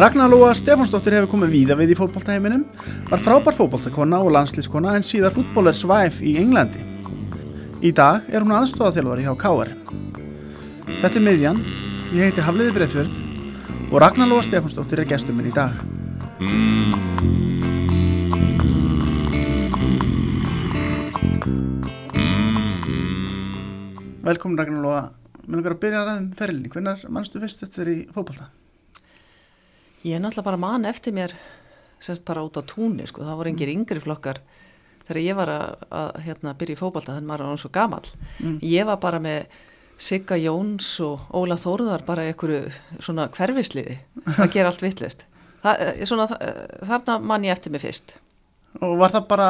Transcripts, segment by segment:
Ragnar Lóa Stefánsdóttir hefur komið víða við í fótballtaheiminum, var frábær fótballtakona og landslískona en síðar fútbólers svæf í Englandi. Í dag er hún aðstofaþjálfari hjá K.R. Þetta er miðjan, ég heiti Hafliði Breðfjörð og Ragnar Lóa Stefánsdóttir er gestur minn í dag. Velkomin Ragnar Lóa, mér langar að byrja að ræðum ferlinni, hvernig mannstu fyrst þetta er í fótballta? Ég er náttúrulega bara mann eftir mér semst bara út á túnni sko, það voru engir yngri flokkar þegar ég var að, að hérna, byrja í fókbalta þannig að maður var svo gamal mm. ég var bara með Sigga Jóns og Óla Þórðar bara einhverju svona hverfisliði það ger allt vittlist þarna mann ég eftir mig fyrst Og var það bara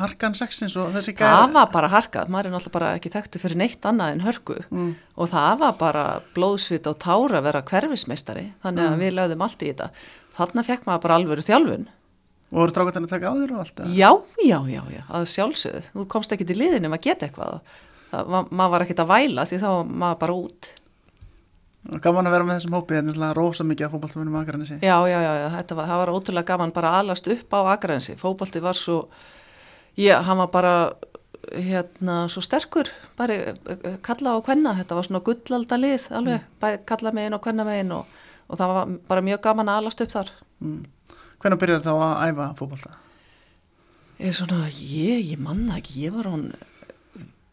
harkan sexins og þessi gæri? Það var bara harkað, maður er náttúrulega bara ekki þekktu fyrir neitt annað en hörku mm. og það var bara blóðsvit og tára að vera hverfismeistari, þannig að mm. við lögðum allt í þetta. Þannig fekk maður bara alvöru þjálfun. Og voru strákvæðan að taka á þér og allt? Já, já, já, já, að sjálfsögðu. Þú komst ekki til liðin um að geta eitthvað. Maður var ekkit að væla því þá maður bara út. Gaman að vera með þessum hópi, þetta er rosa mikið að fókbaltafönum á Akranesi. Já, já, já, já var, var ótrúlega gaman bara alast upp á Akranesi. Fókbalti var svo, já, hann var bara, hérna, svo sterkur, bara kalla á hvenna, þetta var svona gullaldalið alveg, mm. kalla megin og hvenna megin og, og það var bara mjög gaman að alast upp þar. Mm. Hvenna byrjar þá að æfa fókbalta? Ég, svona, ég, ég manna ekki, ég var hún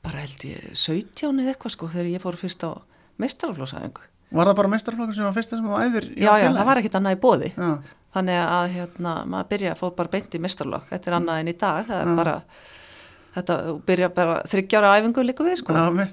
bara held ég 17 eða eitthvað sko þegar ég fór fyrst á mestaraflósaðingu Var það bara mestrarflokkur sem var fyrsta sem var æður? Já, já, það var ekkit annað í bóði. Já. Þannig að hérna, maður byrja að fóð bara beint í mestrarflokk. Þetta er annað en í dag. Það er já. bara, þetta byrja bara þryggjára æfingu líka við, sko. Já.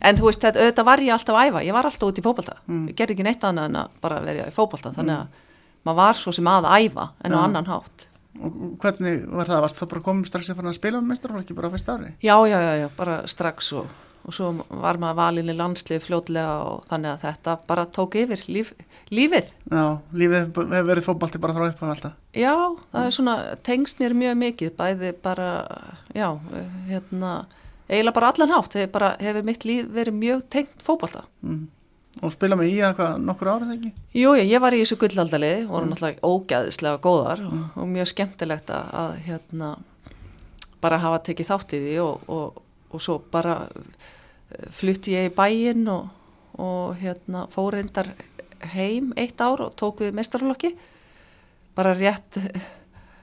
En þú veist, þetta, þetta var ég alltaf að æfa. Ég var alltaf út í fókbalta. Mm. Ég gerði ekki neitt annað en að bara verja í fókbalta. Þannig mm. að mm. maður var svo sem að æfa en á annan hátt. Hvernig var það? Varst það bara komið strax að spila um mestrarflokki bara á fyrsta ári? Já, já, já, já bara strax og og svo var maður valin í landslið fljótlega og þannig að þetta bara tók yfir líf, lífið. Já, lífið hefur verið fókbalti bara frá upphæfum alltaf. Já, það er svona, tengst mér mjög mikið, bæði bara, já, hérna, eiginlega bara allan hátt, hefur, hefur mitt líf verið mjög tengt fókbalta. Mm. Og spila með í eitthvað nokkur árið ekki? Jú, ég, ég var í þessu gullaldalið, voru mm. náttúrulega ógæðislega góðar mm. og, og mjög skemmtilegt að, hérna, bara hafa tekið þátt í því og, og, og svo bara flutti ég í bæin og, og hérna fór reyndar heim eitt ár og tók við mestarflokki bara rétt,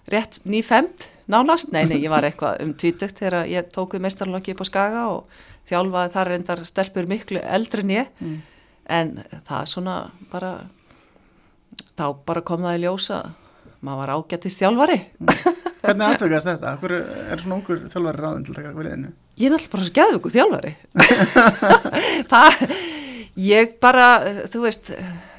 rétt nýfemt nánast, nei, nei, ég var eitthvað um tvítugt þegar ég tók við mestarflokki upp á Skaga og þjálfaði þar reyndar stelpur miklu eldri en ég mm. En það svona bara þá bara kom það í ljósa maður var ágættist þjálfari mm. Hvernig aðtökast þetta? Hver er svona ungur þjálfari ráðin til að taka viðinu? Ég er náttúrulega bara svo gæðvöku þjálfari. það, ég bara, þú veist,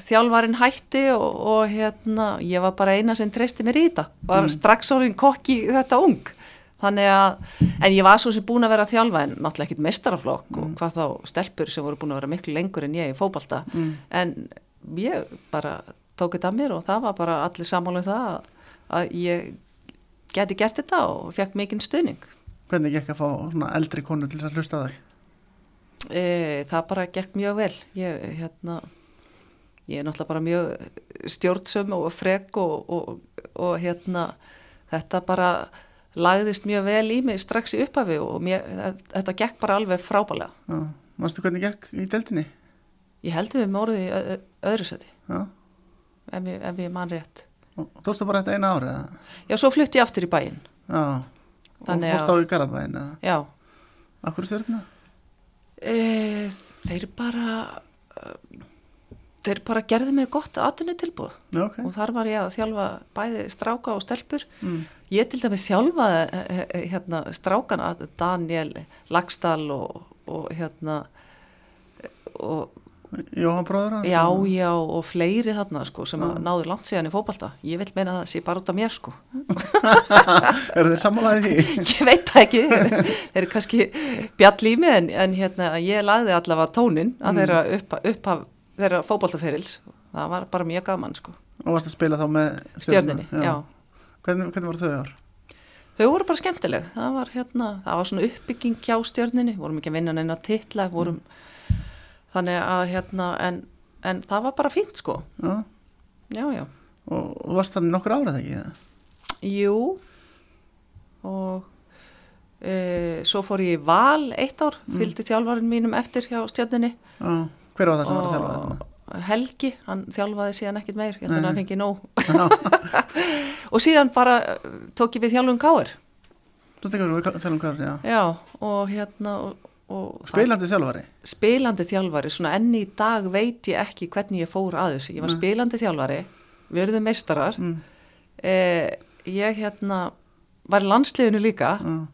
þjálfarin hætti og, og hérna, ég var bara eina sem treysti mér í þetta. Var mm. strax orðin kokki þetta ung. Þannig að, en ég var svo sem búin að vera að þjálfa en náttúrulega ekkit mestaraflokk mm. og hvað þá stelpur sem voru búin að vera miklu lengur en ég í fókbalta. Mm. En ég bara tók þetta að mér og það var bara allir samáluð um það að ég geti gert þetta og fekk mikinn stuðning. Hvernig gekk að fá svona eldri konu til að hlusta það? E, það bara gekk mjög vel. Ég, hérna, ég er náttúrulega bara mjög stjórnsum og frek og, og, og hérna, þetta bara lagðist mjög vel í mig strax í upphafi og mér, þetta gekk bara alveg frábælega. Mástu hvernig gekk í deltinni? Ég held við með orðið í öðru seti, ef ég, ef ég man rétt. Og tókstu bara þetta eina árið? Já, svo flutti ég aftur í bæinn. Já, Þannig og fórst á í Garabæinn? Já. Akkur stjórna? E, þeir bara, þeir bara gerði mig gott aðtunni tilbúð. Já, ok. Og þar var ég að þjálfa bæði stráka og stelpur. Mm. Ég til dæmi þjálfaði e, e, hérna, strákana, Daniel Lagstall og, og hérna, og Jóhann bróður? Já, já, og fleiri þarna sko sem ja. náður langt síðan í fókbalta. Ég vil meina það sé bara út af mér sko. er þeir sammálaðið því? ég veit það ekki. þeir eru kannski bjall í mig en, en hérna ég lagði allavega tónin að mm. þeirra upp, upp af þeirra fókbaltaferils. Það var bara mjög gaman sko. og varst að spila þá með stjörninni. Hvernig, hvernig voru þau ár? Þau voru bara skemmtileg, það var hérna, það var svona uppbygging hjá stjörninni, vorum ekki að vinna neina titla, vorum, mm. þannig að hérna, en, en það var bara fínt sko. Já. Já, já. Og, og varst það nokkur árað ekki? Jú, og e, svo fór ég í val eitt ár, mm. fylgdi þjálfarinn mínum eftir hjá stjörninni. Já, hver var það sem var að þjálfa þetta? Helgi, hann þjálfaði síðan ekkit meir, ég held að hann fengi nóg. Og síðan bara uh, tók ég við þjálfum káir Þú tekur við þjálfum káir, já. Já, og hérna og, og Spilandi þjálfari? Spilandi þjálfari, svona enni í dag veit ég ekki hvernig ég fór að þessu, ég var spilandi þjálfari við eruðum meistarar. Mm. eh, ég hérna var landsliðinu líka. Mm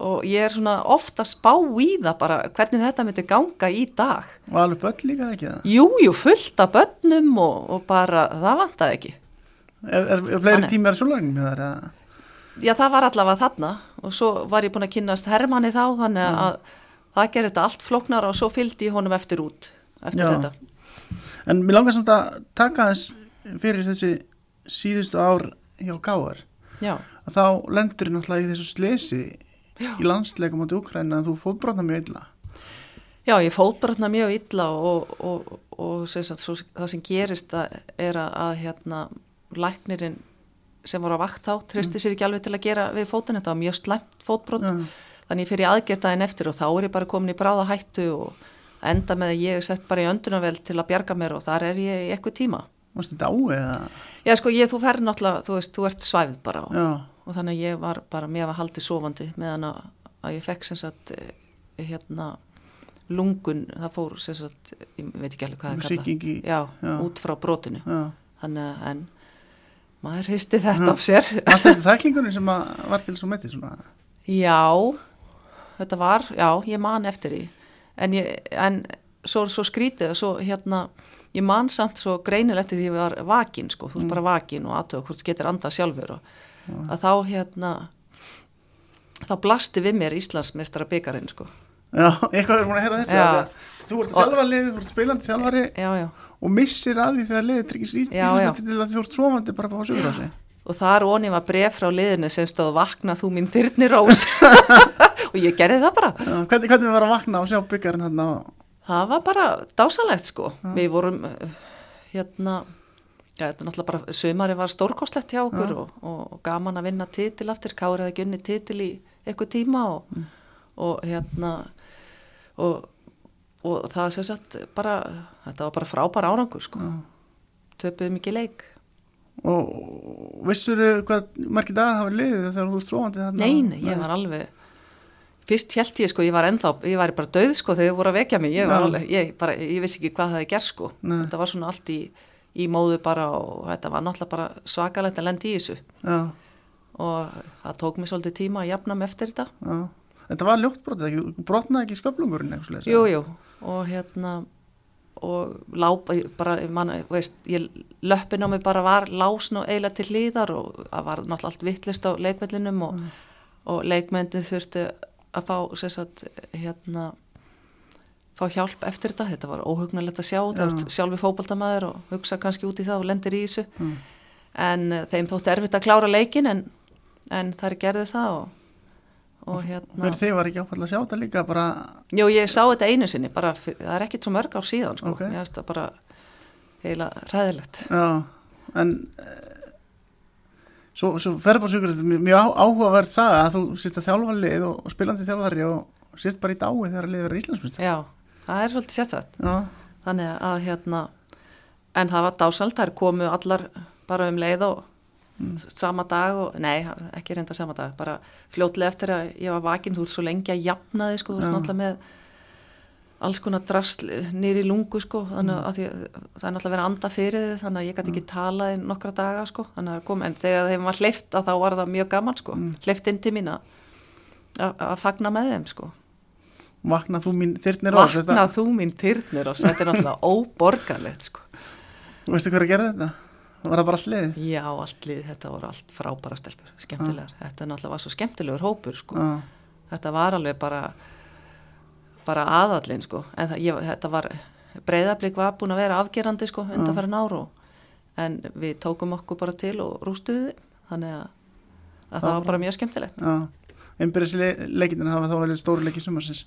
og ég er svona ofta spá í það bara hvernig þetta myndi ganga í dag Og alveg börn líka ekki það? Jújú, fullt af börnum og, og bara það vantaði ekki Er, er, er fleiri tímar svolagin með það? Eða? Já, það var allavega þarna og svo var ég búin að kynast Hermanni þá þannig mm. að það gerir þetta allt floknar og svo fylgdi ég honum eftir út eftir Já. þetta En mér langar samt að taka þess fyrir þessi síðustu ár hjá Gáar Já. að þá lendur náttúrulega í þessu slesi Já. í landsleikum átti Ukræna en þú fótbrotna mjög illa Já, ég fótbrotna mjög illa og, og, og sagt, svo, það sem gerist að, er að, að hérna, læknirinn sem voru að vakt á tristi mm. sér ekki alveg til að gera við fótinn, þetta var mjög slæmt fótbrot ja. þannig ég fyrir aðgertaðin eftir og þá er ég bara komin í bráða hættu og enda með að ég er sett bara í öndunavel til að bjarga mér og þar er ég í eitthvað tíma Varst þetta á eða? Já sko, ég, þú fer náttúrulega, þú veist, þú ert svæfð bara og, og þannig að ég var bara mér var haldið sofandi meðan að, ég fekk sem sagt eh, hérna lungun, það fór sem sagt ég veit ekki alveg hvað það kalla já, já. út frá brotinu já. þannig að en maður hristi þetta af sér Var þetta þæklingunni sem var til svo meiti svona? Já þetta var, já, ég man eftir því en, ég, en svo, svo skrítið og svo hérna ég man samt svo greinilegt því ég var vakin sko, þú veist mm. bara vakin og aðtöða hvort þú getur andað sjálfur og. Að þá hérna þá blasti við mér Íslandsmeistara byggarinn sko. Já, eitthvað er múin að hera þessu Þú ert þjálfarliðið, þú ert spilandi þjálfari já, já. og missir að því þegar liðið tryggis Íslandsmeistara til að þú ert svomandi bara á sig Og þar onni var bref frá liðinu sem stóð vakna þú mín þyrnirós. Og ég gerði það bara. Já, Hvernig, hvernig var að vakna og sjá byggarinn hérna á það var bara dásalegt sko. Við vorum eh, hérna ja, þetta er náttúrulega bara sömari var stórkoslegt hjá okkur og, og gaman að vinna titil aftur, Kári hefði gunni titil í eitthvað tíma og, mm. og hérna og, og það sé satt bara, þetta var bara frábæra árangur sko. Töpuð mikið leik. Og vissur þau hvað margir dagar hafa liðið þegar þú erst svovandi þarna? Nein, ég var alveg fyrst held ég sko, ég var ennþá, ég var bara döð sko þegar þið voru að vekja mig, ég, alveg, ég, bara, ég vissi ekki hvað það er gerð sko, Nei. þetta var svona allt í, í móðu bara og þetta var náttúrulega bara svakalegt að lendi í þessu Já. og það tók mér svolítið tíma að jafna mig eftir þetta. Já. Þetta var ljóttbrotið, brotnaði ekki sköplungurinn eitthvað? Jú, jú, og hérna og lápa, bara, man, veist, ég löppin á mig bara var lásn og eiginlega til hlýðar og það var náttúrulega allt vittlist á leikvellinum og, mm. og leikmyndin þurfti að fá sagt, hérna, fá hjálp eftir þetta þetta var óhugnulegt að sjá þetta sjálfi fókbaltamaður og hugsa kannski út í það og lendir í þessu mm. en uh, þeim þótti erfitt að klára leikin en, en þær gerði það og, og hérna Verður þið var ekki áfall að sjá þetta líka bara Jú, ég sá þetta einu sinni bara, það er ekkit svo mörg ár síðan sko. okay. ég veist það bara heila ræðilegt Já, en Svo, svo sigur þetta mjög áhugavert saga að þú sést að þjálfa lið og spilandi þjálfari og sést bara í dái þegar að lið verður Íslandsmyndstar. Já, það er svolítið sérstætt. Þannig að hérna, en það var dásald, er komu allar bara um leið og mm. sama dag og, nei, ekki reynda sama dag, bara fljótlega eftir að ég var vakinn, þú ert svo lengi að jafna þig sko, þú ert náttúrulega með alls konar drasl nýri lungu sko þannig mm. að því, það er náttúrulega verið að anda fyrir þið þannig að ég gæti ekki mm. talað í nokkra daga sko kom, en þegar þeim var hleyft að þá var það mjög gaman sko mm. hleyft inn til mín að fagna með þeim sko Vakna þú mín þyrnir ás Vakna þú mín þyrnir ás þetta er náttúrulega óborgarlegt sko. Veistu að gera þetta? Var það bara allt lið? Já, allt lið, þetta voru allt frábæra stelpur skemmtilegar, ah. þetta náttúrulega var svo skemmtilegur hópur sko. Ah. þetta var alveg bara bara aðallin sko. En það, ég, þetta var breyðablík var búin að vera afgerandi sko undan fara náru en við tókum okkur bara til og rústuðum þið þannig að, að það var bara mjög skemmtilegt. Já, einbyrðisleikindin hafa þá verið stóri leiki sumarsins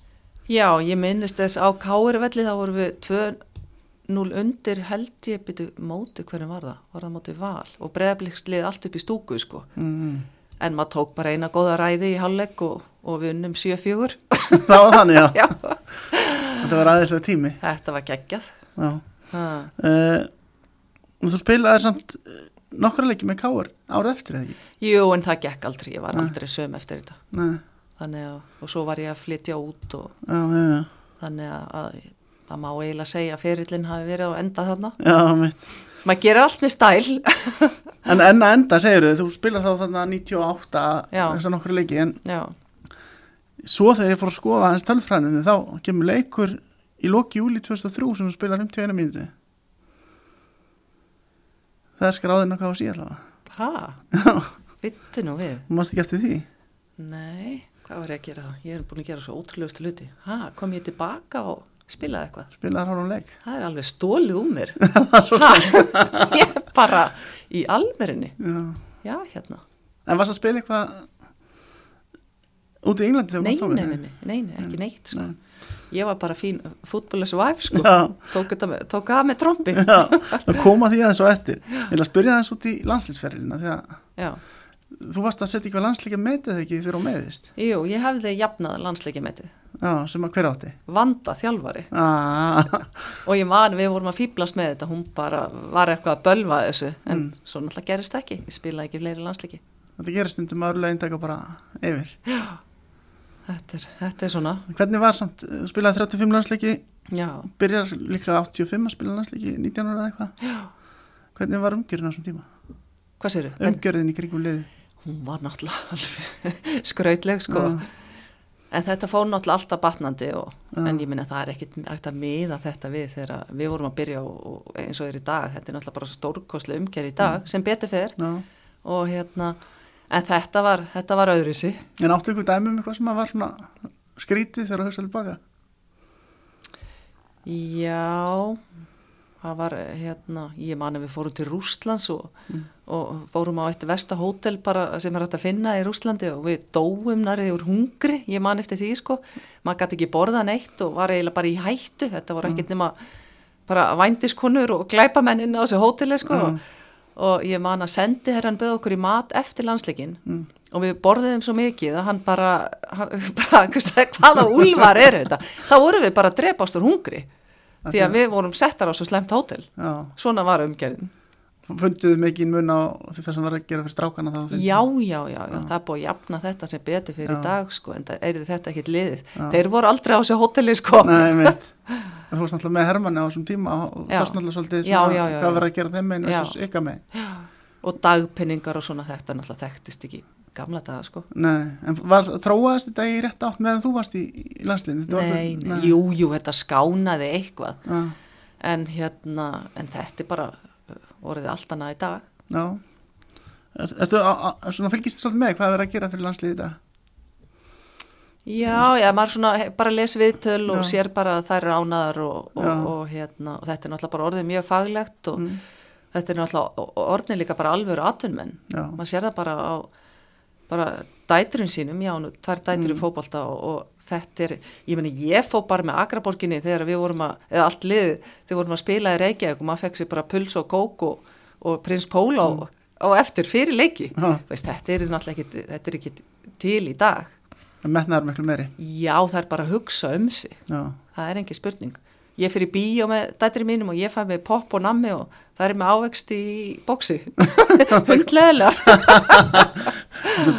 Já, ég minnist þess á Káirvelli þá vorum við 2-0 undir held ég byrju móti hvernig var það, var það móti val? Og breðablikkslið allt upp í stúku sko. Mm. en maður tók bara eina góða ræði í halleg og, og við unnum 7-4 Það var þannig, já, Já, þetta var aðeinslega tími. Þetta var geggjað. Uh, Þú spilaði samt uh, nokkra leiki með káar árið eftir eða ekki? Jú, en það gekk aldrei, ég var Nei. aldrei söm eftir þetta. Nei, þannig að, og svo var ég að flytja út og já, já, já, þannig að, að það má eiginlega segja að ferillin hafi verið á enda þarna. Já, mitt maður gerir allt með stæl. En enn að enda, segir þú, þú spilar þá þarna 98 Já. þessar nokkra leiki en já, svo þegar ég fór að skoða hans tölfræðinu þá kemur leikur í loki júli 2003 sem spilar 51 mínúti Það er skráðin okkar á síðan ha, Já, byttu nú við. Mást ekki eftir því? Nei, hvað var ég að gera ég er búin að gera svo ótrúlegustu luti ha, kom ég tilbaka og spilaði eitthvað? Spilaðar hálfum leik? Það er alveg stólið um mér. Það ég er bara í alverinni Já. já, hérna, En varst að spila eitthvað út í Englandi þegar þú varst nei, nei, nei, nei, ekki neitt sko. Nei. ég var bara fín fútbólis væf sko. Tók, með, tók að með trombi já, það koma því aðeins og eftir. Ég vil að spyrja aðeins út í landslýsferðina því að þú varst að setja eitthvað landsleika metið ekki þegar þú meðist jú, ég hefði jafnað landsleikjametið Já, sem að hver átti? Vanda þjálfari. Ah, og ég man, við vorum að fýblast með þetta hún bara var eitthvað að bölva þessu en Mm. svo náttúrulega gerist ekki. Ég spilaði ekki fleiri landsleiki. Þetta gerist stundum að örlega eintaka bara yfir. Þetta er, þetta er svona. Hvernig var samt, þú spilaði 35 landsleiki já, byrjar líklega 85 að spila landsleiki 19 ára eða eitthvað. Já. Hvernig var umgjörðin á þessum tíma? hvað séru? Umgjörðin í kringum liði hún var náttúrulega alveg skrautleg sko. Já. en þetta fór náttúrulega alltaf batnandi og, Já. en ég minna það er hægt að miða þetta við þegar við vorum að byrja og, og eins og er í dag, þetta er náttúrulega bara stórkoslega umgerð í dag sem betur fer. Og hérna, en þetta var þetta var öðruvísi. En áttu ykkur dæmi um eitthvað sem var svona skrítið þegar þú hugsaði tilbaka? Já, það var hérna, ég man að við fórum til Rústlands og, og fórum á eitt vesta hótel bara sem er hægt að finna í Rústlandi og við dóum narið úr hungri, ég man eftir því sko, maður gæti ekki borða neitt og var eiginlega bara í hættu, þetta voru ekkert nema bara vændiskonur og glæpamennin á þessu hóteli sko. Já. og, og ég man að sendi herran böð okkur í mat eftir landsleikin Mm. og við borðum svo mikið að hann bara, hann, bara hvaða úlvar eru þetta? Þá vorum við bara að drepast úr hungri því að við vorum settar á svo slemt hótel Já. svona var umgerðin Funduðu mikið mun á það sem var að gera fyrir strákana þá? já, já, já, já, það er búið að jafna þetta sem betur fyrir Já. dag sko, en það er þetta ekkit liðið Já. þeir voru aldrei á þessu hóteli sko Nei, mitt. Þú varst náttúrulega með Hermanni á þessum tíma og Já. sást náttúrulega svolítið Já, já, já, hvað já. verið að gera þeim meginn Já. versus ykkar meginn. Og dagpenningar og svona þetta náttúrulega þekktist ekki gamla daga sko Nei, en var, þróaðist þetta í rétt átt meðan þú varst í, í landslinu? nei, nei, jú, jú, þetta skánaði eitthvað Já, en hérna, en þetta er bara uh, orðið allt annað í dag já. Svona fylgist svolítið með hvað er verið að gera fyrir landslið í dag? Já, já, maður svona bara les viðtöl og Já. sér bara að þær eru ánaðar og, og, og, hérna, og þetta er náttúrulega bara orðið mjög faglegt og Mm. Þetta er náttúrulega orðið líka bara alvöru atvinnmenn. Maður sér það bara á bara dæturinn sínum, já, nú, tvær dætur í Mm. fótbolta og, og þetta er, ég meni, ég fó bara með Akraborginni þegar við vorum að, eða allt lið, þegar vorum að spila í Reykjavík og maður fekk sér bara puls og kók og, og prins Póla á eftir fyrir leiki. Mm. Já. Veist, þetta er náttúrulega ekki, þetta er ekki til í dag. En metnaður miklu meiri. Já, það er bara að hugsa um sig. Já, Það er engin spurning. Ég fyrir bíó með dætri mínum og ég fæ með popp og nammi og það er með ávexti í bóksi. Hundleðilega.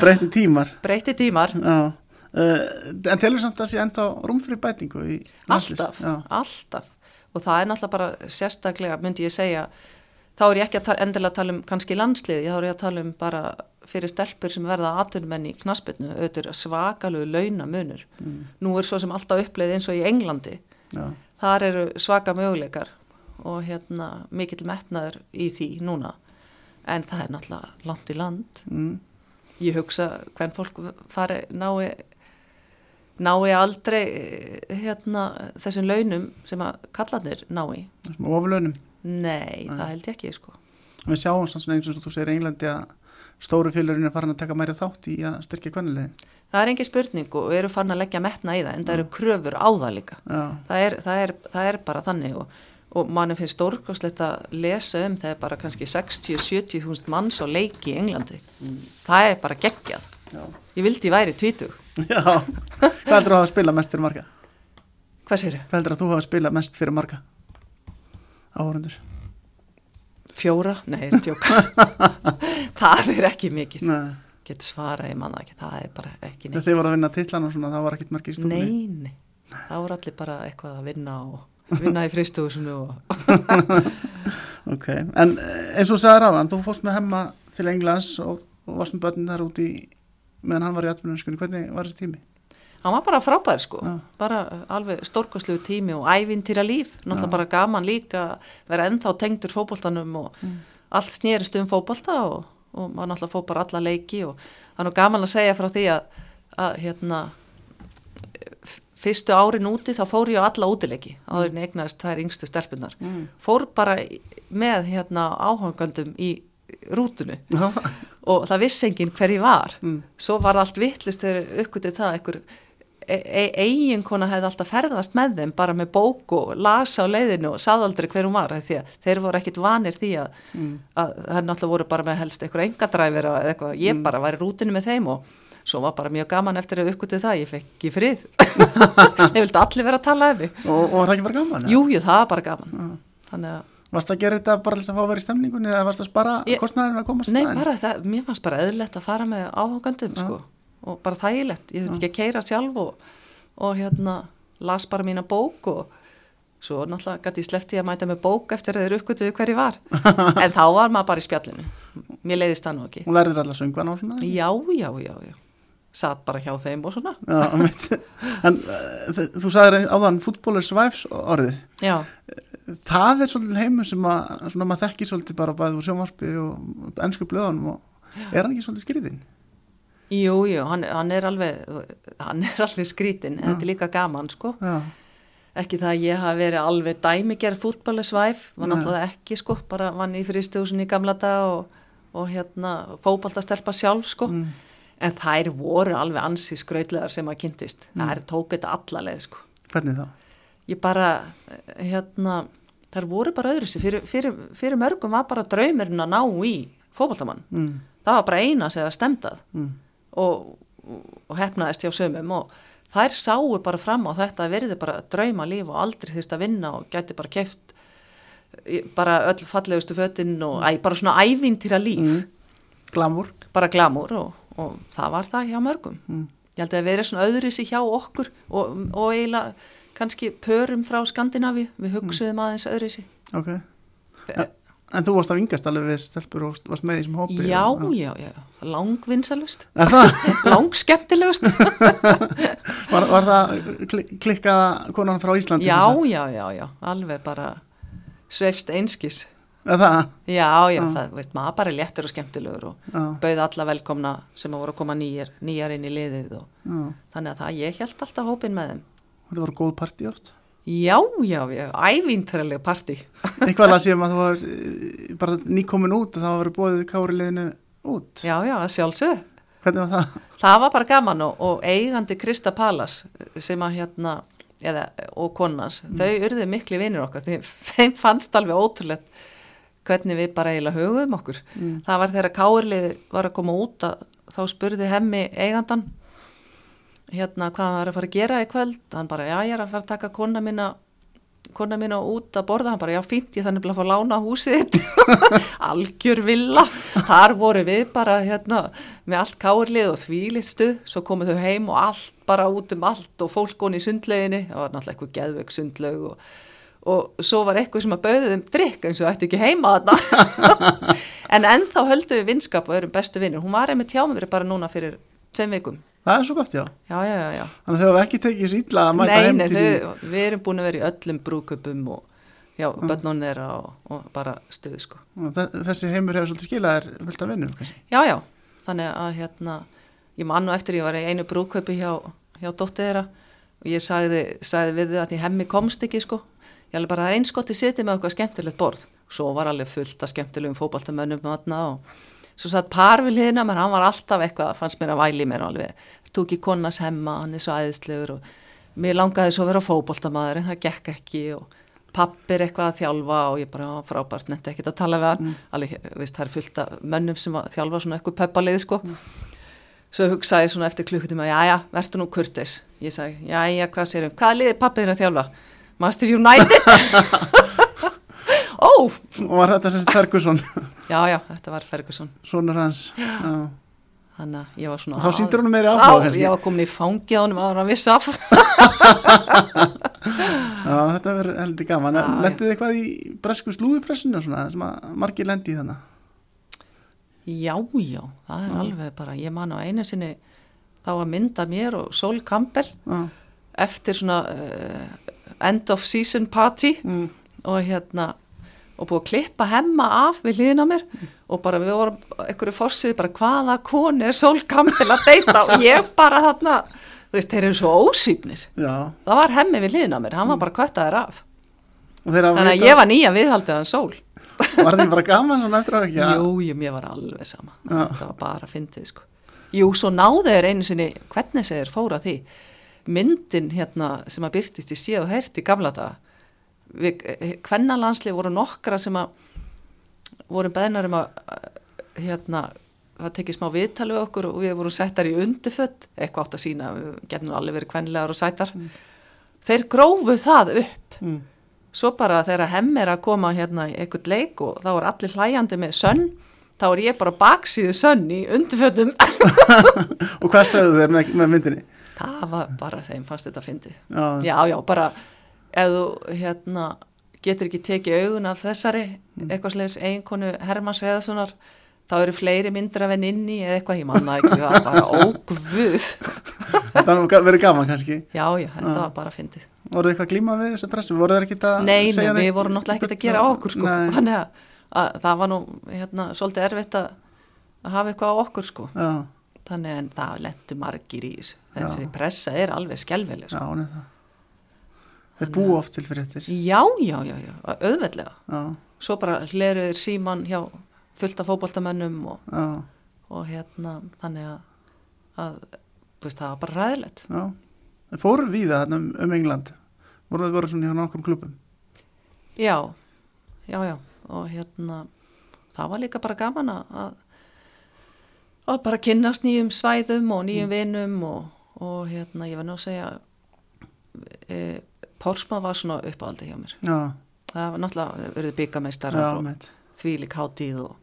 breyti tímar. Breyti tímar. Uh, en telur samt að sé ennþá rúm fyrir bætingu? Alltaf. Alltaf. Og það er náttúrulega bara sérstaklega, myndi ég segja, þá er ég ekki að tala, endilega að tala um kannski landsliði, þá er ég að tala um bara fyrir stelpur sem verða aðtunumenn í knaspinu, auðvitað svakalegu launamunur. Mm. Nú er svo sem alltaf uppleið eins og í Englandi. já, þar eru svaka möguleikar og hérna mikill metnaður í því núna. En það er náttúrulega langt í land. Mm, ég hugsa hvern fólk fari nái nái aldrei eh, hérna þessum launum sem að kallanir nái. Smá ofurlaunum. nei, það held ég ekki sko. Við sjáum svona eins og þú segir Englandi að stóru félurinn er farin að taka meiri þátt í að styrkja kvennilegin Það er engi spurning og við erum farin að leggja metna í það en það eru kröfur á það líka. Það er, það, er, það er bara þannig og, og manni finnst stórkoslegt að lesa um það er bara kannski 60-70 húnst manns á leiki í Englandi. Mm. Það er bara geggjað. Já. Ég vildi væri tvítug. Já, hvað heldur þú að spila mest fyrir marga? Hvað sér ég? Hvað heldur þú að spila mest fyrir marga áhörundur? Fjóra? Nei, það er ekki mikið. Nei get svara, ég manna ekki, það er bara ekki neitt. Þegar þið voru að vinna tillan og svona, það var ekkit margir stúrni? Nei, nei, það voru allir bara eitthvað að vinna og vinna í fristúsinu og... ok, en eh, eins og segðar aðan, þú fórst með hemma til Englands og, og varst með börnin þar úti meðan hann var í atvinnum, hvernig var þessi tími? Hann var bara frábær sko, Já. bara alveg stórkoslu tími og ævintýra líf, náttúrulega Já. bara gaman líka, vera ennþá tengdur fókbóltanum og mm. allt snýrist um fókbólta og og maður náttúrulega fóð bara alla leiki og það er nú gaman að segja frá því að, að hérna fyrstu árin úti þá fór ég á alla útileiki áður en eignast þær yngstu stelpunar mm. fór bara með hérna áhangandum í rútunu og það vissi enginn hver ég var mm. svo var allt vittlust þegar uppgötuð það einhver E, e eiginkona hefði alltaf ferðast með þeim bara með bók og lasa á leiðinu og sað aldrei hver hún var því að þeir voru ekkit vanir því að, mm. að það náttúrulega voru bara með helst einhver engadræfir eða eitthvað, ég mm. bara var í rútinu með þeim og svo var bara mjög gaman eftir að uppgötu það, ég fekk ekki frið. Ég vildi allir vera að tala um mig. Og, og var það ekki bara gaman? Jú, jú, það var bara gaman. Mm. þannig að Varst það að gera þetta bara að fá að vera í stemningunni eða varst það að spara kostnæðin að komast það? Nei, bara, það, mér fannst bara eðlilegt að fara með áhugandum sko. Og bara þægilegt, ég þurfti ekki að keira sjálf og, og hérna las bara mína bók og svo náttúrulega gæti ég sleppti að mæta með bók eftir að þeir uppgötuðu hverju var. En þá var maður bara í spjallinu. Mér leiðist það nú ekki. Hún lærið allar söngvan á svona? Já, já, já, já satt bara hjá þeim og svona. Já, En uh, þú sagði áðan fútbólur svæfs orðið. Já. Það er svolítið heimu sem að, svona, maður þekkir svolítið bara bæðið úr sjónvarpi og ennsku blöðunum og er hann ekki svolítið skriðinn? Jú, jú, hann, hann er alveg hann er alveg skrítin, en þetta er líka gaman sko, Já. ekki það að ég hafi verið alveg dæmiger fútballisvæf var náttúrulega ekki sko, bara vann í fyrstjóðsun í gamla dag og, og hérna fókbaltastelpa sjálf sko. Mm. En þær voru alveg ansi skrautlegar sem að kynntist, mm. þær tók þetta allaleg sko. Hvernig þá? Ég bara, hérna þær voru bara öðru sér, fyrir, fyrir, fyrir mörgum var bara draumurinn að ná í fókbaltamann, mm. það var bara eina sem að stemtað mm og, og hefnaðist hjá sömum og þær sáu bara fram á þetta að verði bara drauma líf og aldrei þurft að vinna og gæti bara keft bara öll fallegustu fötinn og æ, bara svona ævintýra líf mm. Glamur bara glamur og, og það var það hjá mörgum. Mm. ég held að það verið svona öðru sér hjá okkur og, og eiginlega kannski pörum frá Skandinavi við hugsuðum mm. aðeins öðru sér ok. Ja. En þú varst á yngast alveg við stelpur og varst með því sem hópi Já, og, já, já, langvinsalust. Langskeptilegust var, var það klikkaða konan frá Íslandi? Já, já, já, já, alveg bara sveifst einskis Það? Já, já, ah. það, veist, maður bara léttur og skemmtilegur og ah. bauð alla velkomna sem að voru að koma nýjar, nýjar inn í liðið og ah. þannig að það, ég held alltaf hópin með þeim Þetta voru góð parti oft? Já, já, ævíntarlega parti. Eitthvað að séum að þú var eh, bara nýkomin út og það var búið kárileginu út. Já, já, sjálfsög. Hvernig var það? Það var bara gaman og, og eigandi Krista Pallas sem að hérna, eða, og konans, mm. þau urðið miklu vinnir okkar. Þeim fannst alveg ótrúlega hvernig við bara eiginlega hugum okkur. Mm. Það var þegar kárilegið var að koma út að þá spurði hemmi eigandan hérna hvað hann var að fara að gera í kvöld. Hann bara já ég er að fara að taka kona mína kona mína út að borða. Hann bara já fínt ég þannig að fá lána húsið algjör villa. Þar voru við bara hérna með allt kárlið og þvílitt stuð svo komuð þau heim og allt bara út um allt og fólk goni í sundlauginni það var náttúrulega eitthvað geðveik sundlaug og, og svo var eitthvað sem að bauði þeim drikk eins og ætti ekki heima þarna en ennþá höldu við vinskap og erum bestu vinnur hún var einmitt hjá mig bara núna fyrir tveim vikum Það er svo gott, já. Já, já, já. Þannig að þau hafa ekki tekið sýtla að mæta heim til sín. Nei, við erum búin að vera í öllum brúköpum og já, börnun þeirra og, og bara stuði, sko. Þessi heimur hefur svolítið skilað er völd að vinna, kannski? Já, já. Þannig að, hérna, ég mann og eftir ég var í einu brúköpi hjá, hjá dóttið þeirra og ég sagði, sagði við þau að ég hemmi komst ekki, sko. Ég alveg bara, það er einskott í sitið með okkur skemmtilegt borð. Svo var alveg fullt af skemmtilegum fótballtamönnum þarna og svo satt par við hliðina menn hann var alltaf eitthvað, fannst mér að væli mér alveg, tók í konas hemma hann er svo æðislegur og mér langaði svo að vera fótballtamaður en það gekk ekki og pappir eitthvað að þjálfa og ég bara frábært nefndi ekkert að tala við hann. Mm. alveg, veist, það er fullt af mönnum sem að þjálfa svona eitthvað peppalið sko. Mm. svo hugsaði svona eftir klukkutíma já já, verður nú kurtis ég sagði, já já, hvað sérum, hvað liði pappir að þjálfa Master United. Ó. Og var þetta semst Ferguson? Já já, þetta var Ferguson. Svonur hans já. þannig að ég var svona þá síndur hann meiri áhuga já, ég var komin í fangi á hann að hann vissi af. Já, þetta verður heldur gaman. Lendið þið eitthvað í bresku slúðupressinu sem að margir lendi í þannig já, já, það er já. alveg bara ég man á einu sinni þá að mynda mér og Sol Campbell já. eftir svona uh, end of season party mm. og hérna og búið að klippa hemma af við hlýðin á mér mm. og bara við vorum einhverju fórsið bara hvaða koni er sólkampil að deyta? Og ég bara þarna þú veist, þeir eru svo ósýpnir það var hemmi við hlýðin á mér, hann var bara kvöttaður af. Þannig að ég var nýja viðhaldið af sól Var þið bara gaman svona eftir á ekki? Jú, jú, mér var alveg sama. Já. það var bara að fyndið sko. Jú, svo náðu þeir einu sinni hvernig þeir fóra því myndin hérna sem að byrtist í síð og hert í gamla daga hvennalandsli voru nokkra sem að voru beðnar um að hérna það tekið smá viðtalið okkur og við vorum settar í undirfött, eitthvað átt að sína getum alveg verið kvenlegar og sætar mm. þeir grófu það upp mm. svo bara þegar hemm er að koma hérna í einhvern leik og þá er allir hlæjandi með sönn þá er ég bara baksíðu sönn í undirföttum og hvað sagðu þeir með myndinni? Það var bara þeim fannst þetta að fyndi já. já, já, bara ef þú hérna, getur ekki tekið augun af þessari mm. eitthvað slegis einkonu Hermanns Eðasonar þá eru fleiri myndir af henn inni eða eitthvað ég manna ekki, það var bara ógvuð Þetta verið gaman kannski. Já, já, þetta var bara að fyndi Voruð þið eitthvað glíma við þessu pressu? Voruð þið ekkert að Nei, nei, við vorum náttúrulega ekkert að gera á okkur sko. þannig að, að það var nú hérna, svolítið erfitt að, að hafa eitthvað á okkur sko. Já. Þannig en það lendur margir í þessu þessi pressa er alveg skjálfileg sko. Já, það. Þeir bú oft til fyrir þetta Já, já, já, já, auðveldlega. Já. Svo bara hleruður síman hjá fullt af fókbaltamennum og, og hérna þannig að, að veist, það var bara ræðilegt Já, þeir fóru við það um, um England. Voruð þið voruð svona hjá nákvæm klubum Já, já, já. Og hérna það var líka bara gaman að og bara kynast nýjum svæðum og nýjum mm. vinum og, og hérna ég var náttúrulega að segja e, Pórsma var svona uppáhaldi hjá mér Já. það var náttúrulega verið byggameistar þvílik hátíð og,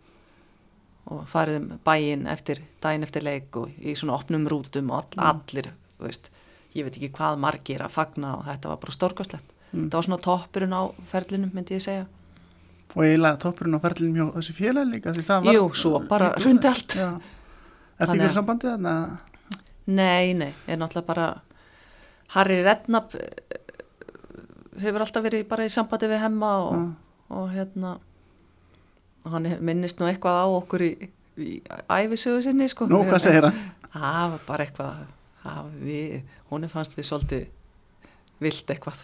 og fariðum bæinn eftir daginn eftir leik og í svona opnum rútum og all, mm. allir veist, ég veit ekki hvað margir að fagna og þetta var bara storkoslegt mm. þetta var svona toppurinn á ferlinum myndi ég segja og eiginlega toppurinn á ferlinum hjá þessi félag líka Jú, svo bara rundi allt Er þetta ykkur sambandið þarna? Nei, nei, er náttúrulega bara Harry Redknapp eh, hefur alltaf verið bara í sambandi við hemma og, ja. og hérna hann minnist nú eitthvað á okkur í, í æfisögu sinni sko. Nú, hvað segir hann? Það var bara eitthvað við, hún er fannst við svolítið vilt eitthvað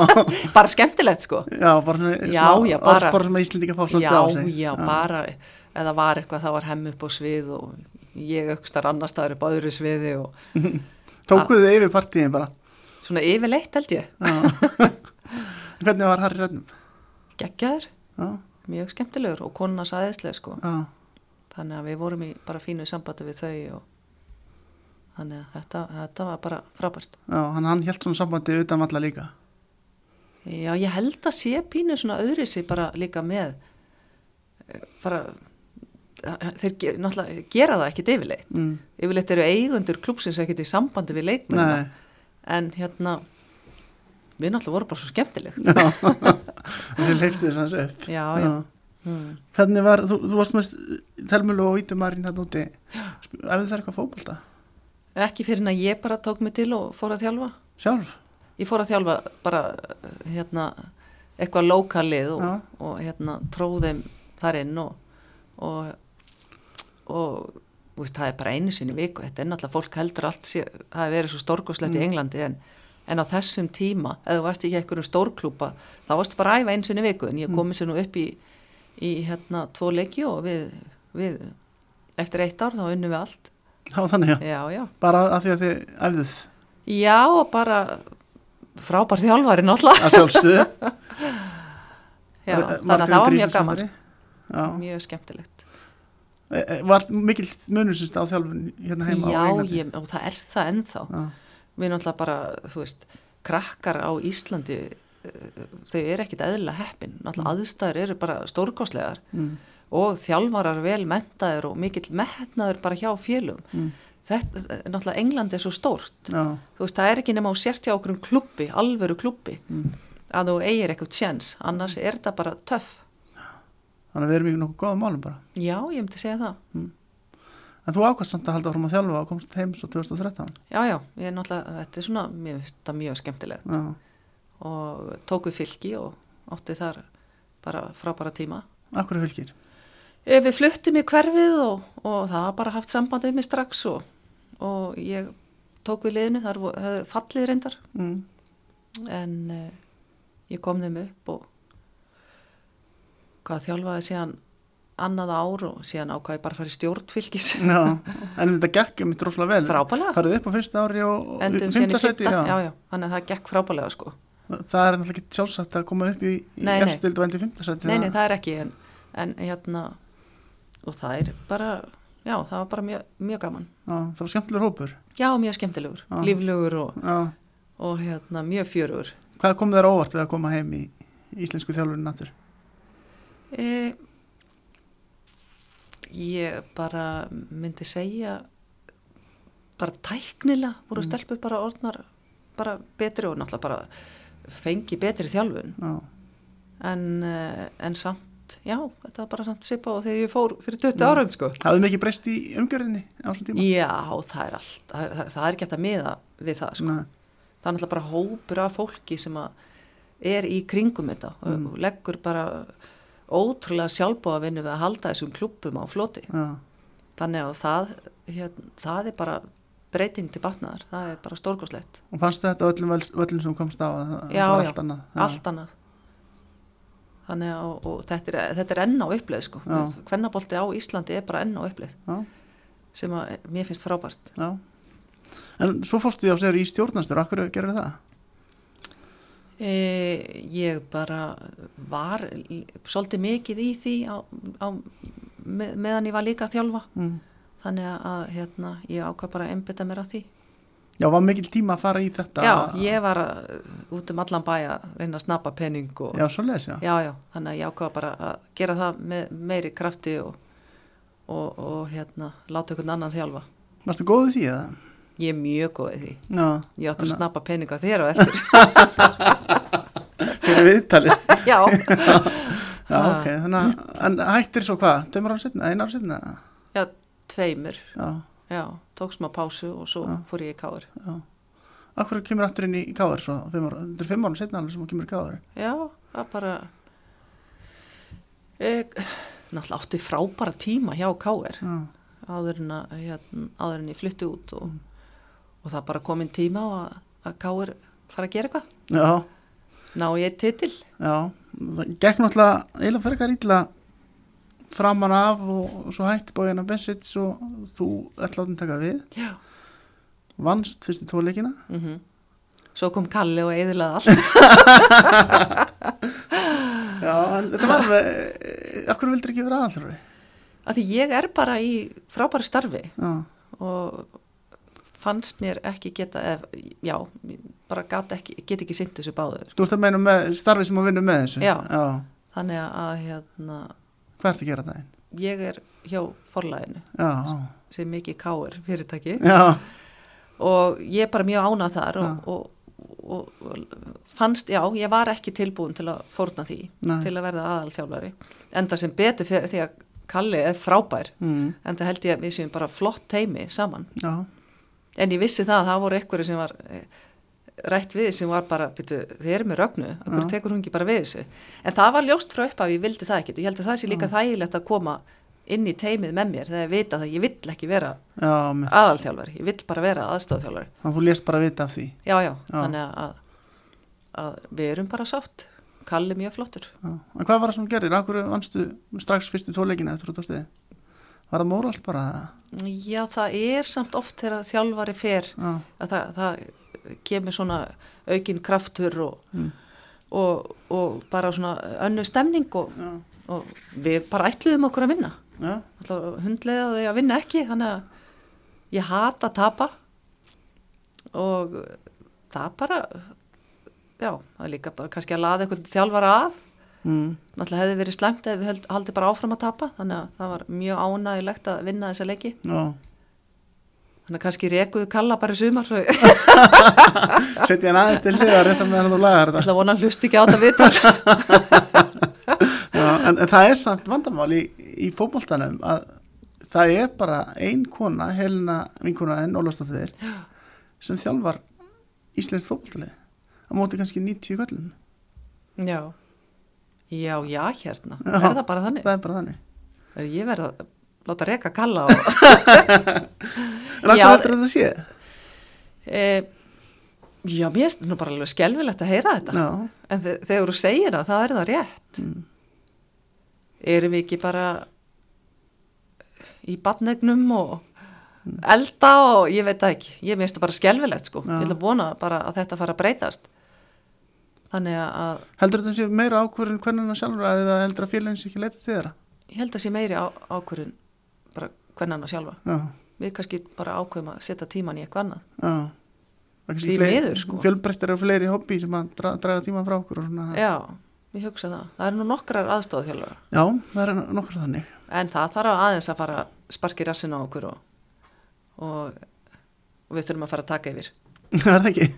bara skemmtilegt sko Já, bara svona orðspor sem Íslindika fá svolítið já, á sig Já, já, bara eða var eitthvað, það var hemm upp á svið og ég aukstar annar staður upp á öðru sviði Tókuðu yfir partíin bara? Svona yfirleitt held ég. Hvernig var Harry Rönnum? Geggjaður, mjög skemmtilegur og konuna saðislega sko. Já. þannig að við vorum í bara fínu sambandi við þau og þannig að þetta, þetta var bara frábært. Já, hann, hann held svona sambandi utan valla líka. Já, ég held að sé pínu svona öðri sig bara líka með eh, bara þeir gera það ekkit yfirleitt mm. yfirleitt eru eigundur klúpsins ekkit í sambandi við leikmenn en hérna við náttúrulega vorum bara svo skemmtileg þið leifstu þess að þessu já, já. Mm. hvernig var, þú, þú varst með Telmjölu og Ítumarinn hérna úti eftir það eitthvað fókbalta? ekki fyrir en að ég bara tók mig til og fór að þjálfa sjálf? ég fór að þjálfa bara hérna eitthvað lokalið og, og hérna tróðum þar inn og, og og veist, það er bara einu sinni viku. Þetta er náttúrulega, fólk heldur allt sé, það er verið svo stórkoslegt mm. í Englandi en, en á þessum tíma, ef þú varst ekki eitthvað stórklúpa, þá varstu bara æfa einu sinni viku. En ég mm. komið sér nú upp í í hérna tvo leiki og við, við eftir eitt ár þá unnum við allt. Já, þannig já. já, já, Bara að því að þið æfðuð? Já og bara frábær þjálfari náttúrulega. Að sjálfsögðu. já, þannig að það var mjög gaman. Mjög skemmtilegt Var mikill munusist á þjálfun hérna heima já, á Englandi? ég, og það er það ennþá Já. við náttúrulega bara, þú veist krakkar á Íslandi eh, þau eru ekkit eðlilega heppin náttúrulega aðstæður eru bara stórkostlegar Mm. og þjálfarar vel mentaður og mikill metnaður bara hjá fjölum Mm. þetta, náttúrulega England er svo stórt Já. þú veist, það er ekki nema á sért hjá okkur um klubbi, alvöru klubbi Mm. að þú eigir eitthvað tjens, annars er þetta bara töff Þannig að við erum í nokkuð góðum málum bara. já, ég myndi segja það En þú ákvæmst samt að halda áfram að þjálfa og komst heim svo 2013. já, já, ég er náttúrulega, þetta er svona mér finnst það mjög skemmtilegt Já. og tók við fylki og átti þar bara frábæra tíma Akkur fylgir. Eh, Við fluttum í hverfið og, og það var bara haft sambandið mig strax og, og ég tók við liðinu, hefði fallið reyndar Mm. en uh, ég kom þeim upp og hvað þjálfaði síðan annað ár og síðan ákvaði bara að fara í stjórnfylgis Já. En þetta gekk um droslega vel. frábælega, Farið upp á fyrsta ári og og endum síðan í fimmta fyrta sæti, já. já. já, þannig að það gekk frábælega sko Það er náttúrulega ekki sjálfsagt að koma upp í, í Nei, efstild og endi fimmta sæti. nei, nei, það er ekki en, en hérna og það er bara, já, það var bara mjög, mjög gaman Já, það var skemmtilegur hópur. já, mjög skemmtilegur, Já. líflegur og, og hérna, mjög fjörugur Hvað kom þér óvart við að koma heim í íslensku þjálfurinn nattur? E, ég bara myndi segja bara tæknilega voru Mm. stelpur bara orðnar bara betri og náttúrulega bara fengi betri þjálfun Já. en, eh, en samt, já, þetta var bara samt svipa og þegar ég fór fyrir 20 Mm. árum sko. Hafði mikið breyst í umgjörðinni á þessum tíma? Já, það er allt, það, það, það er hægt að miða við það sko. Nei. það er náttúrulega bara hópur af fólki sem að er í kringum þetta Mm. og leggur bara ótrúlega sjálfbóða vinnu við að halda þessum klubbum á floti Já. þannig að það, hérna, það er bara breyting til batnaðar, það er bara stórkoslegt Og fannstu þetta öllum völl- völlum sem komst á? að það- Já, það var já. allt annað? allt annað þannig að og, og þetta, er, þetta er enn á uppleið sko. Já. kvennabolti á Íslandi er bara enn á uppleið Já. sem að mér finnst frábært Já. En svo fórstu því á sér í stjórnastur, akkur gerir það? E, ég bara var svolítið mikið í því á, á, með, meðan ég var líka að þjálfa Mm. þannig að hérna, ég ákvað bara að einbytta mér að því Já, var mikil tíma að fara í þetta? já, ég var að, út um allan bæ að reyna að snappa penning og, Já, svo leis, já. já, já, þannig að ég ákvað bara að gera það með meiri krafti og, og, og hérna, láta einhvern annan þjálfa Varstu góð í því eða? Ég er mjög góð í því Já, ég átti að snappa penning á þér og eftir fyrir viðtalið. já, Já, ok, þannig að, hættir svo hvað? Tveimur ára setna, einar ára setna? já, tveimur Já, já, tók smá pásu og svo Já. fór ég í káður já. Akkur kemur aftur inn í káður svo, þetta er fimm ára setna alveg sem þú kemur í káður. Já, það bara ég, náttúrulega átti frábæra tíma hjá K.R. Já, áður en að hérna, áður en ég flytti út og, Mm. Og það bara komin tíma á að, að K.R. fara að gera eitthvað já, ná ég titil já. Það gekk náttúrulega eiginlega fyrir eitthvað ítla framan af og, og svo hætti bóðina Bessits og þú ætla að taka við. Já Vannst fyrstu tóleikina. mm Svo kom Kalli og eðilaði allt Já, en þetta var alveg, akkur vildur ekki vera aðalþjálfari? að því ég er bara í frábæri starfi Já, og fannst mér ekki geta ef, já, bara ekki, get ekki sint þessu báðu þú ert að meina með starfið sem að vinna með þessu? Já. Já, þannig að hérna, hvað ertu að gera það einn? ég er hjá forlæðinu sem mikið káir fyrirtæki. Já, og ég er bara mjög ánað þar og, og, og, og fannst, já, ég var ekki tilbúin til að fórna því, Nei. til að verða aðalþjálfari. Enda sem betur fyrir því að Kalli er frábær, mm, enda held ég að við séum bara flott teimi saman. Já, en ég vissi það að það voru einhverju sem var eh, rætt við sem var bara byrju, þið eru með rögnu, okkur Já. tekur hún ekki bara við þessu en það var ljóst frá upp að ég vildi það ekki og ég held að það sé líka þægilegt að koma inn í teimið með mér þegar ég vita að ég vill ekki vera aðalþjálfari, ég vill bara vera aðstofþjálfari þannig að þú lést bara vita af því. já, já, Já. þannig að, að við erum bara sátt Kalli mjög flottur Já. En hvað var það sem gerðir? Akkur vannstu strax fyrstu tóleikina eftir út á stiði? Var það móralt bara? Já, það er samt oft þegar þjálfari fer Já, að það, það kemur svona aukin kraftur og, Mm. og, og bara svona önnu stemning og, og við bara ætluðum okkur að vinna. Hundlega þau að vinna ekki þannig að ég hata að tapa og það bara já, það er líka bara kannski að laða eitthvað þjálfara að mm. náttúrulega hefði verið slæmt ef við haldið bara áfram að tapa þannig að það var mjög ánægilegt að vinna þessa leiki já. þannig að kannski rekuðu kalla bara í sumar svo ég hann aðeins til rétt að meðan þú lagar þetta. ætla að vona að hlusta ekki á þetta viðtal Já, en, en það er samt vandamál í, í fótboltanum að það er bara ein kona, Helena vinkona en Ólafsdóttir sem þjálfar íslenskt fótboltalið á móti kannski 90 köllum. já, já, já hérna Já. er það bara þannig Það er bara þannig. Er ég verð að láta reka kalla og En Já, heldur þetta sé? e, já, mér finnst nú bara alveg skelfilegt að heyra þetta Já, en þe þegar þú segir það, þá er það rétt Mm. erum við ekki bara í badnegnum og elda og ég veit það ekki ég finnst það bara skelfilegt sko Já. ég ætla að vona bara að þetta fara að breytast þannig að heldur þetta sé meira ákvörðin hvernig hann sjálfur að eða heldur að félagins ekki leita til þeirra? ég held að sé meiri ákvörðun bara hvernig hann að sjálfa Já, við kannski bara ákveðum að setja tíman í eitthvað. Það er kannski Því miður, sko. Fjölbreyttir og fleiri hobby sem að dra, draga tíma frá okkur já, ég hugsa það það eru nú nokkrar aðstofþjálfur Já, það er nokkur þannig. en það þarf aðeins að fara sparki rassin á okkur og, og, og við þurfum að fara að taka yfir það er það ekki.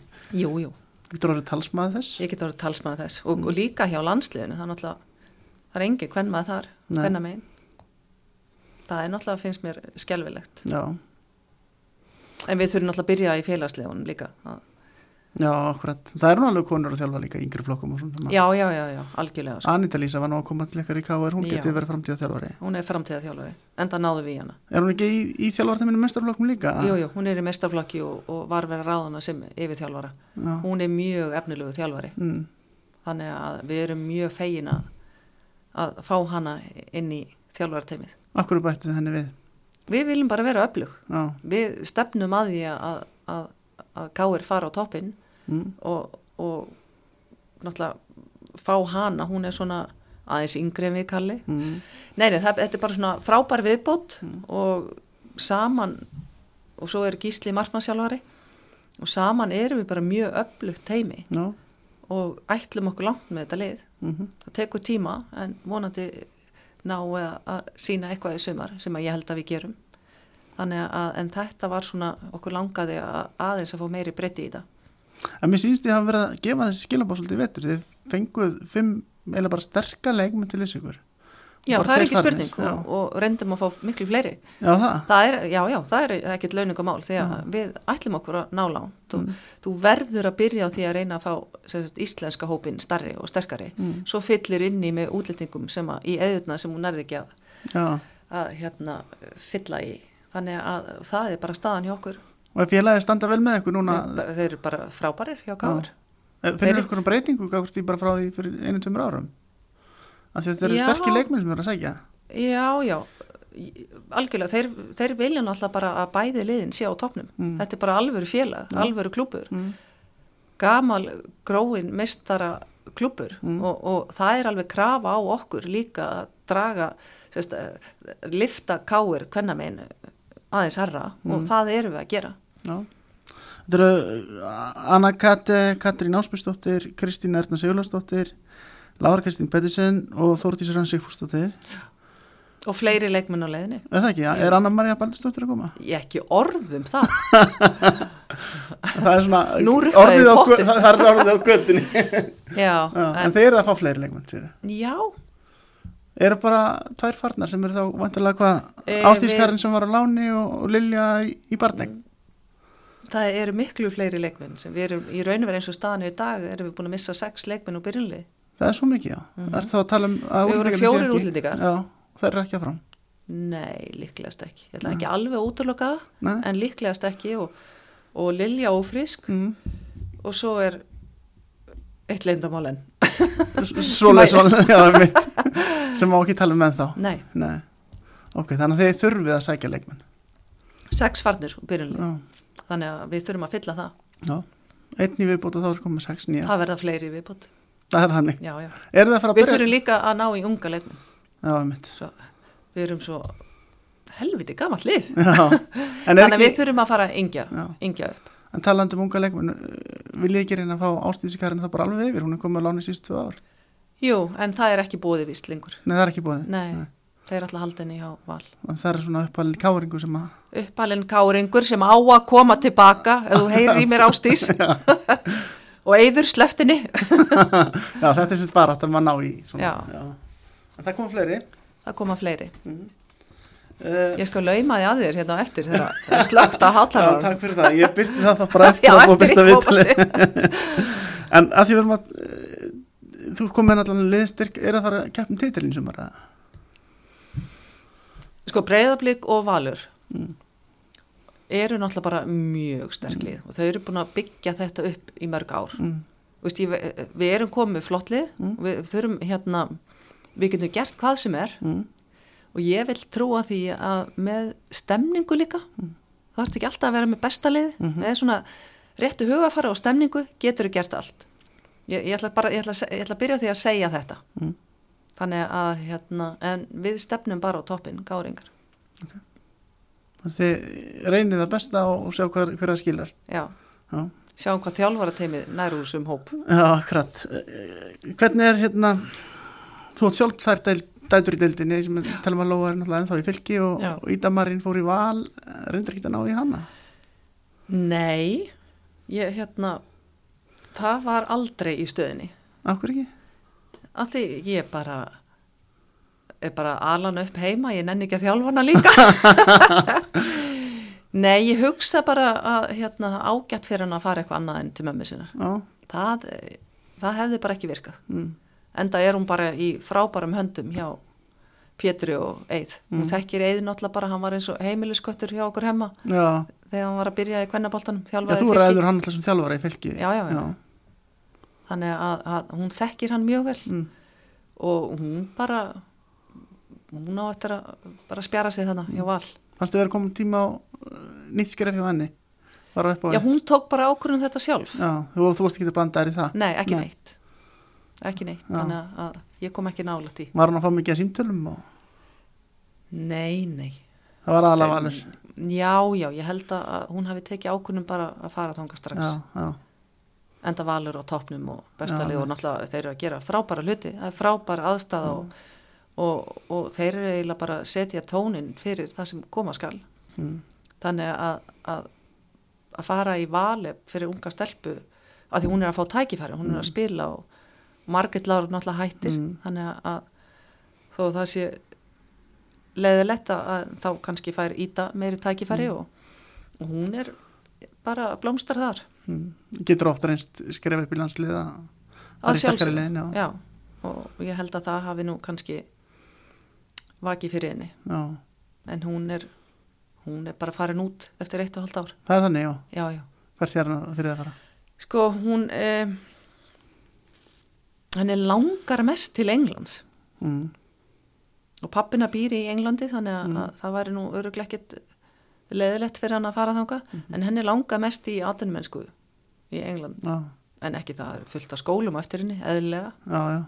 jú, jú, Getur orðið talsmaður þess? ég get orðið talsmaður þess. Og, og líka hjá landsliðinu það er náttúrulega það er engin hvern maður þar, Nei. hvenna megin það er náttúrulega finnst mér skelvilegt Já, en við þurfum náttúrulega að byrja í félagsliðunum líka. Að, já, akkurat. Það eru alveg konur að þjálfa líka yngri flokkum og svona. já, já, já, já, algjörlega sko. Anita Lísa var nú að koma til ykkar í KR, hún Já. getið verið framtíða þjálfari. hún er framtíða þjálfari, enda náðu við hana Er hún ekki í, í þjálfartaminu mestarflokkum líka? jú, jú, hún er í mestarflokki og, og var verið ráðana sem yfir þjálfara Já. hún er mjög efnilegu þjálfari Mm. þannig að við erum mjög fegin að, fá hana inn í þjálfarteimið Akkur við viljum bara vera öflug Já. við stefnum að því að, að, að Káir fara á toppinn Mm. og, og náttúrulega fá hana, hún er svona aðeins yngri en við kalli Mm. nei, nei, það, þetta er bara svona frábær viðbót og saman og svo er Gísli markmannsjálfari og saman erum við bara mjög öflugt teimi Já. og ætlum okkur langt með þetta lið Mm það tekur tíma en vonandi ná að sína eitthvað í sumar sem að ég held að við gerum þannig að en þetta var svona okkur langaði að, aðeins að fá meiri breyti í þetta En mér sýnst ég hafa verið að gefa þessi skilabá svolítið í vetur. Þið fenguð fimm, eiginlega bara sterka leikmenn til þess ykkur. já það er ekki farnir, spurning já. og, og reyndum að fá miklu fleiri Já, það. það er, já já, það er ekkert launingumál því að við ætlum okkur að ná lán þú, Mm. þú verður að byrja á því að reyna að fá sagt, íslenska hópin starri og sterkari Mm. svo fyllir inni með útlendingum sem að í eðuna sem hún nærði ekki að, Já. að hérna, fylla í þannig að það er bara staðan hjá okkur Og ef félagið standa vel með ykkur núna, Þeir, þeir eru bara frábærir hjá Káur. eh, finnur Þeir- ykkur um breytingu gáðast því bara frá því fyrir einu tveimur árum? Af því að þetta eru sterkir leikmenn sem eru að sækja. Já, já, algjörlega, þeir, þeir vilja náttúrulega bara að bæði liðin sé á topnum. Mm. Þetta er bara alvöru félag, alvöru klúpur. Mm. Gamal gróin mistara klúpur Mm. og, og það er alveg krafa á okkur líka að draga, sérst, lifta Káur kvennamenn aðeins herra Mm. og það erum við að gera. Já. Þetta eru uh, Anna Kate, Katrín Ásbjörnsdóttir, Kristín Erna Sigurlarsdóttir, Lára Kristín Pettersen og Þórdís Rann Sigfúrsdóttir. Og fleiri leikmenn á leiðinni. Er það ekki? Já. Er Anna Maria Baldursdóttir að koma? Ég ekki orðum það. Það er svona orðið á, það er orðið á göttunni. Já, Já, en en, þeir eru að fá fleiri leikmenn, sér. já, Eru bara tvær farnar sem eru þá vantarlega hvað Eh, Ástískarinn sem var á láni og, og Lilja í, í barneg. það eru miklu fleiri leikmenn sem við erum í raun og verið eins og staðan í dag erum við búin að missa sex leikmenn úr byrjunlið Það er svo mikið, já. Mm -hmm. Er þá að tala um að. Við vorum fjórir. Já, það er ekki að fram. Nei, líklegast ekki ég ætla ekki alveg að útloka það Nei. en líklegast ekki og, og Lilja ófrísk Mm. og svo er eitt leindamál enn svoleið, mitt sem má ekki tala um enn þá Nei, Nei. ok, þannig að þið þurfið að sækja leikmenn sex farnir þannig að við þurfum að fylla það. já, einn í viðbót og þá er komið sex nýja, Það verða fleiri viðbót. það er þannig Já, já. er Við byrja? þurfum líka að ná í unga leikmenn. já, Svo, við erum svo helviti gamalt lið. Þannig að við ekki, þurfum að fara yngja upp. En talandi um unga leikmenn vil ég ekki reyna að fá ástíðsikarinn það bara alveg yfir, hún er komið lána í síðust tvö ár Jú, en það er ekki bóðið víst lengur. nei, það er ekki búið Nei, þeir alltaf haldinni hjá val. það er svona uppalinn káringu sem að Uppalinn káringur sem á að koma tilbaka ef þú heyrir í mér ástís og eyður sleftinni. já, þetta er sérst bara að maður ná í svona, Já. en það komið fleiri Það koma fleiri. uh, Ég skal lauma því að þér hérna á eftir þegar það slögt að Já, hátlanar. takk fyrir það, ég byrti það þá bara eftir að búið að byrta viðtalið En að því við erum að uh, þú komið allan liðstyrk er að fara að keppum titilin sem bara Sko breyðablík og valur Mm. eru náttúrulega bara mjög sterklið og þau eru búin að byggja þetta upp í mörg ár. mm, Vist, ég, við erum komið flottlið, Mm. við þurfum hérna, við getum gert hvað sem er mm, og ég vil trúa því að með stemningu líka, það ert ekki alltaf að vera með besta lið, Mhm. með svona réttu hugafara og stemningu getur þú gert allt. Ég, ég, ætla bara, ég, ætla, að ég ætla að byrja því að segja þetta. mm. Þannig að, hérna, en við stefnum bara á toppin, gáringar. Þið reynið það besta og sjá hver, hver það skilar Já, Já, sjáum hvað þjálfara teimið nær úr þessum hóp. Já akkurat Eh, Hvernig er hérna þú átt sjálf tvær dæl, dætur í deildinni sem er talum að Lóa er náttúrulega ennþá í fylki og, og Ídamarinn fór í val reyndir ekki að ná í hana Nei, ég, hérna, það var aldrei í stöðinni. Akkur ekki? Af því ég bara er bara alan upp heima, ég nenni ekki að þjálfa hana líka. Nei, ég hugsa bara að hérna, ágætt fyrir hann að fara eitthvað annað en til mömmu sinnar. Já, Það, það hefði bara ekki virkað. mm, Enda er hún bara í frábærum höndum hjá Pétri og. Hún Mm. þekkir Eið náttúrulega bara, hann var eins og heimilisköttur hjá okkur hemma já þegar hann var að byrja í kvennaboltanum, Já, þú ræður hann alltaf sem þjálfara í fylki Já, já, já. Þannig að, að hún þekkir hann mjög vel Mm. og hún bara hún á eftir að bara spjara sig þannig hjá val. Fannst þið verið komið tíma á uh, nýtt skref hjá henni? Já, hún tók bara ákvörðum þetta sjálf. Já, þú, þú varst ekki að blanda þær í það Nei, ekki Nei. neitt. Ekki neitt, Já. þannig að, ég kom ekki nála tí. Var hann að fá mikið að símtölum og Nei, nei. það var aðalega valur Já, já, ég held að hún hafi tekið ákvörðum bara að fara þanga strax. Já, já, Enda valur á toppnum og bestalið og náttúrulega þeir eru að gera frábæra hluti. Það er frábæra aðstæða og, og, og þeir eru eiginlega bara að setja tónin fyrir það sem koma skal. mm, þannig að, að, að fara í vali fyrir unga stelpu að því hún er að fá tækifæri, hún er að spila og Margit Láru náttúrulega hættir. Mm. þannig að, þó það sé leiðilegt að, að þá kannski fær íta meiri tækifæri og, og hún er bara blómstar þar. Mm. Getur ofta reynst skref upp í landsliða að leiðin, já. já, og ég held að það hafi nú kannski vakið fyrir henni. Já, en hún er hún er bara farin út eftir eitt og halvt ár. Það er þannig, já. Já, Hvert sér hann fyrir það að fara? Sko, hún eh, henni langar mest til Englands. Mm. og pappina býr í Englandi þannig að, að það væri nú öruglega ekkit leðilegt fyrir hann að fara þanga en henni langar mest í atvinnumennsku í England. Já, en ekki það er fullt af skólum á eftir henni, eðlilega. Já, já.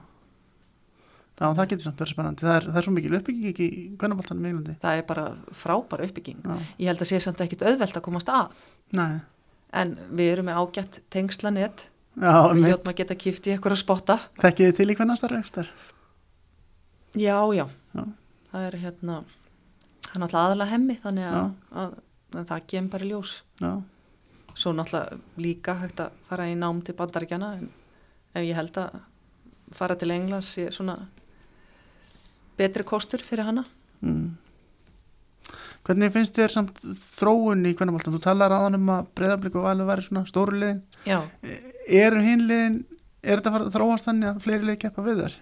Já, það getur samt verið spennandi. Það er, það er svo mikil uppbygging í kvennaboltanum í Englandi. Það er bara frábæra uppbygging. Já, ég held að sé samt ekkit auðvelt að komast að. Nei. En við erum með ágætt tengslanett Hjóttum að geta kipt í eitthvað að spotta. Þekkið þið til í kvennastar ekstar? Já, já, Já. það er hérna hann alltaf aðalega hemmi þannig að, að, að það kemur bara ljós. Já, svo náttúrulega líka hægt að fara í nám til bandaríkjana en ef ég held að fara til Englands svona betri kostur fyrir hana. Mm. Hvernig finnst þér samt þróun í kvennaboltan? Þú talar aðan um að breyðablík og valur væri svona stóru liðin Já, Eru hinn liðin, er þetta að þróast þannig að fleiri lið keppa við þær?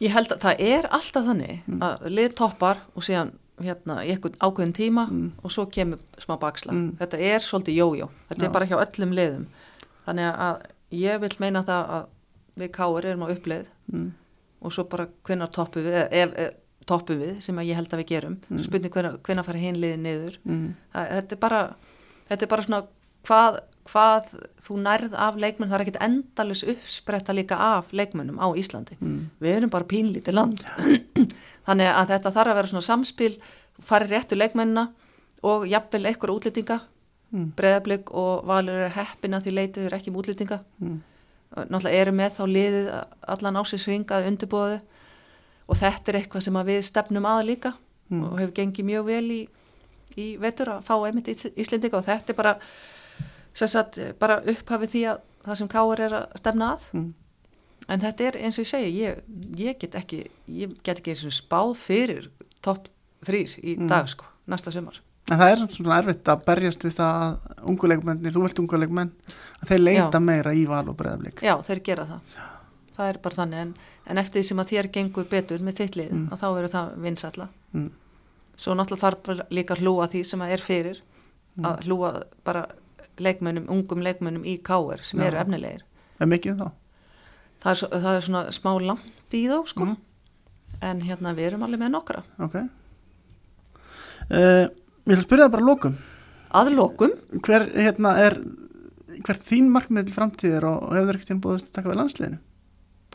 ég held að það er alltaf þannig Mm. að lið toppar og síðan hérna í einhvern ákveðin tíma Mm. og svo kemur smá bakslag Mm. þetta er svolítið jójó, þetta Já. er bara hjá öllum liðum þannig að ég vil meina það að við káir erum á uppleið mm. og svo bara hvenær toppum við, ef, ef toppum við sem ég held að við gerum mm. spurning hvenær fara hinliðið niður Mm. það, þetta er bara þetta er bara svona hvað, hvað þú nærð af leikmenn það er ekkit endalus uppspretta líka af leikmennum á Íslandi Mm. við erum bara pínlítið land þannig að þetta þarf að vera svona samspil farið réttu leikmennina og jafnvel einhver útlýtinga Mm. breðablík og valur er heppina því leitið er ekki um útlýtinga Mm. náttúrulega eru með þá liðið allan á sig svingað undirbúðu og þetta er eitthvað sem við stefnum að líka Mm. og hefur gengið mjög vel í, í vetur að fá einmitt Ís- Íslendinga og þetta er bara, sagt, bara upphafið því að það sem Káur er að stefna að Mm. en þetta er eins og ég segi ég, ég get ekki, ég get ekki eins og spáð fyrir topp þrýr í Mm. dag sko, næsta sumar En það er svona erfitt að berjast við það að unguleikmenni, þú vilt unguleikmenn að þeir leita Já. meira í val og breðablík Já, þeir gera það. Það er bara þannig en, en eftir því sem að þér gengur betur með þitt lið, Mm. að þá eru það vinsætla. Mm. Svo náttúrulega þarf bara líka að hlúa því sem að er fyrir, Mm. að hlúa bara leikmönnum, ungum leikmönnum í káir sem Já. eru efnilegir. Er mikið þá? Það er, það er svona smá langt í þá, sko. Mm. En hérna við erum alveg með nokkra. Ok uh, Ég að spyrja það bara lókum Að lokum, Hver hérna er hver þín markmið til framtíðir og hefur ekkert tíðan búið að taka við landsliðinu?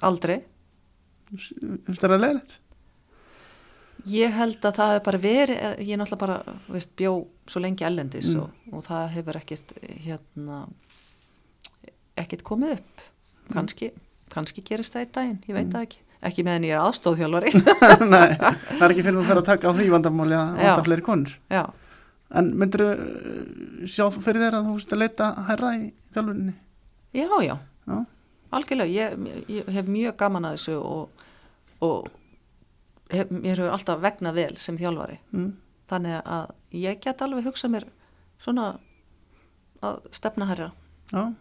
aldrei. Finnst það að leiðilegt? Ég held að það hefur bara verið, eh, ég er náttúrulega bara, veist, bjó svo lengi ellendis Mm. og, og það hefur ekkert, hérna, ekkert komið upp. Kanski, kannski gerist það í daginn, ég veit Mm. það ekki. Ekki meðan ég er aðstóðþjálfari. Nei, það er ekki fyrir þú fyrir að taka á því vandamáli að vanda fleiri konur Já, En myndir sjá fyrir þér að þú veist að leita herra í þjálfuninni? já, já, Já, algjörlega. Ég, ég hef mjög gaman að þessu og, og hef, mér hefur alltaf vegnað vel sem þjálfari. mm. Þannig að ég get alveg hugsað mér svona að stefna herra. já.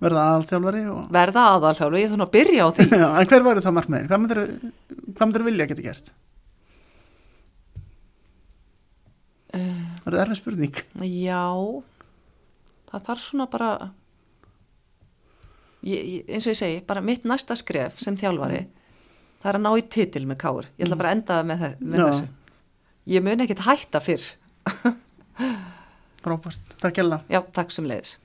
verða aðalþjálfari og... Verða aðalþjálfari, ég þarf nú að byrja á því. Já, en hver væri það markmiðin? Hvað myndir, myndir vilja að geta gert? Uh, Það er erfið spurning Já, það þarf svona bara, ég, ég, eins og ég segi, bara mitt næsta skref sem þjálfari, það er að ná í titil með káur. Ég ætla bara að enda það með, þe- með þessu. Ég mun ekkit hætta fyrr. Frábært, takk hella Já, takk sem leiðis.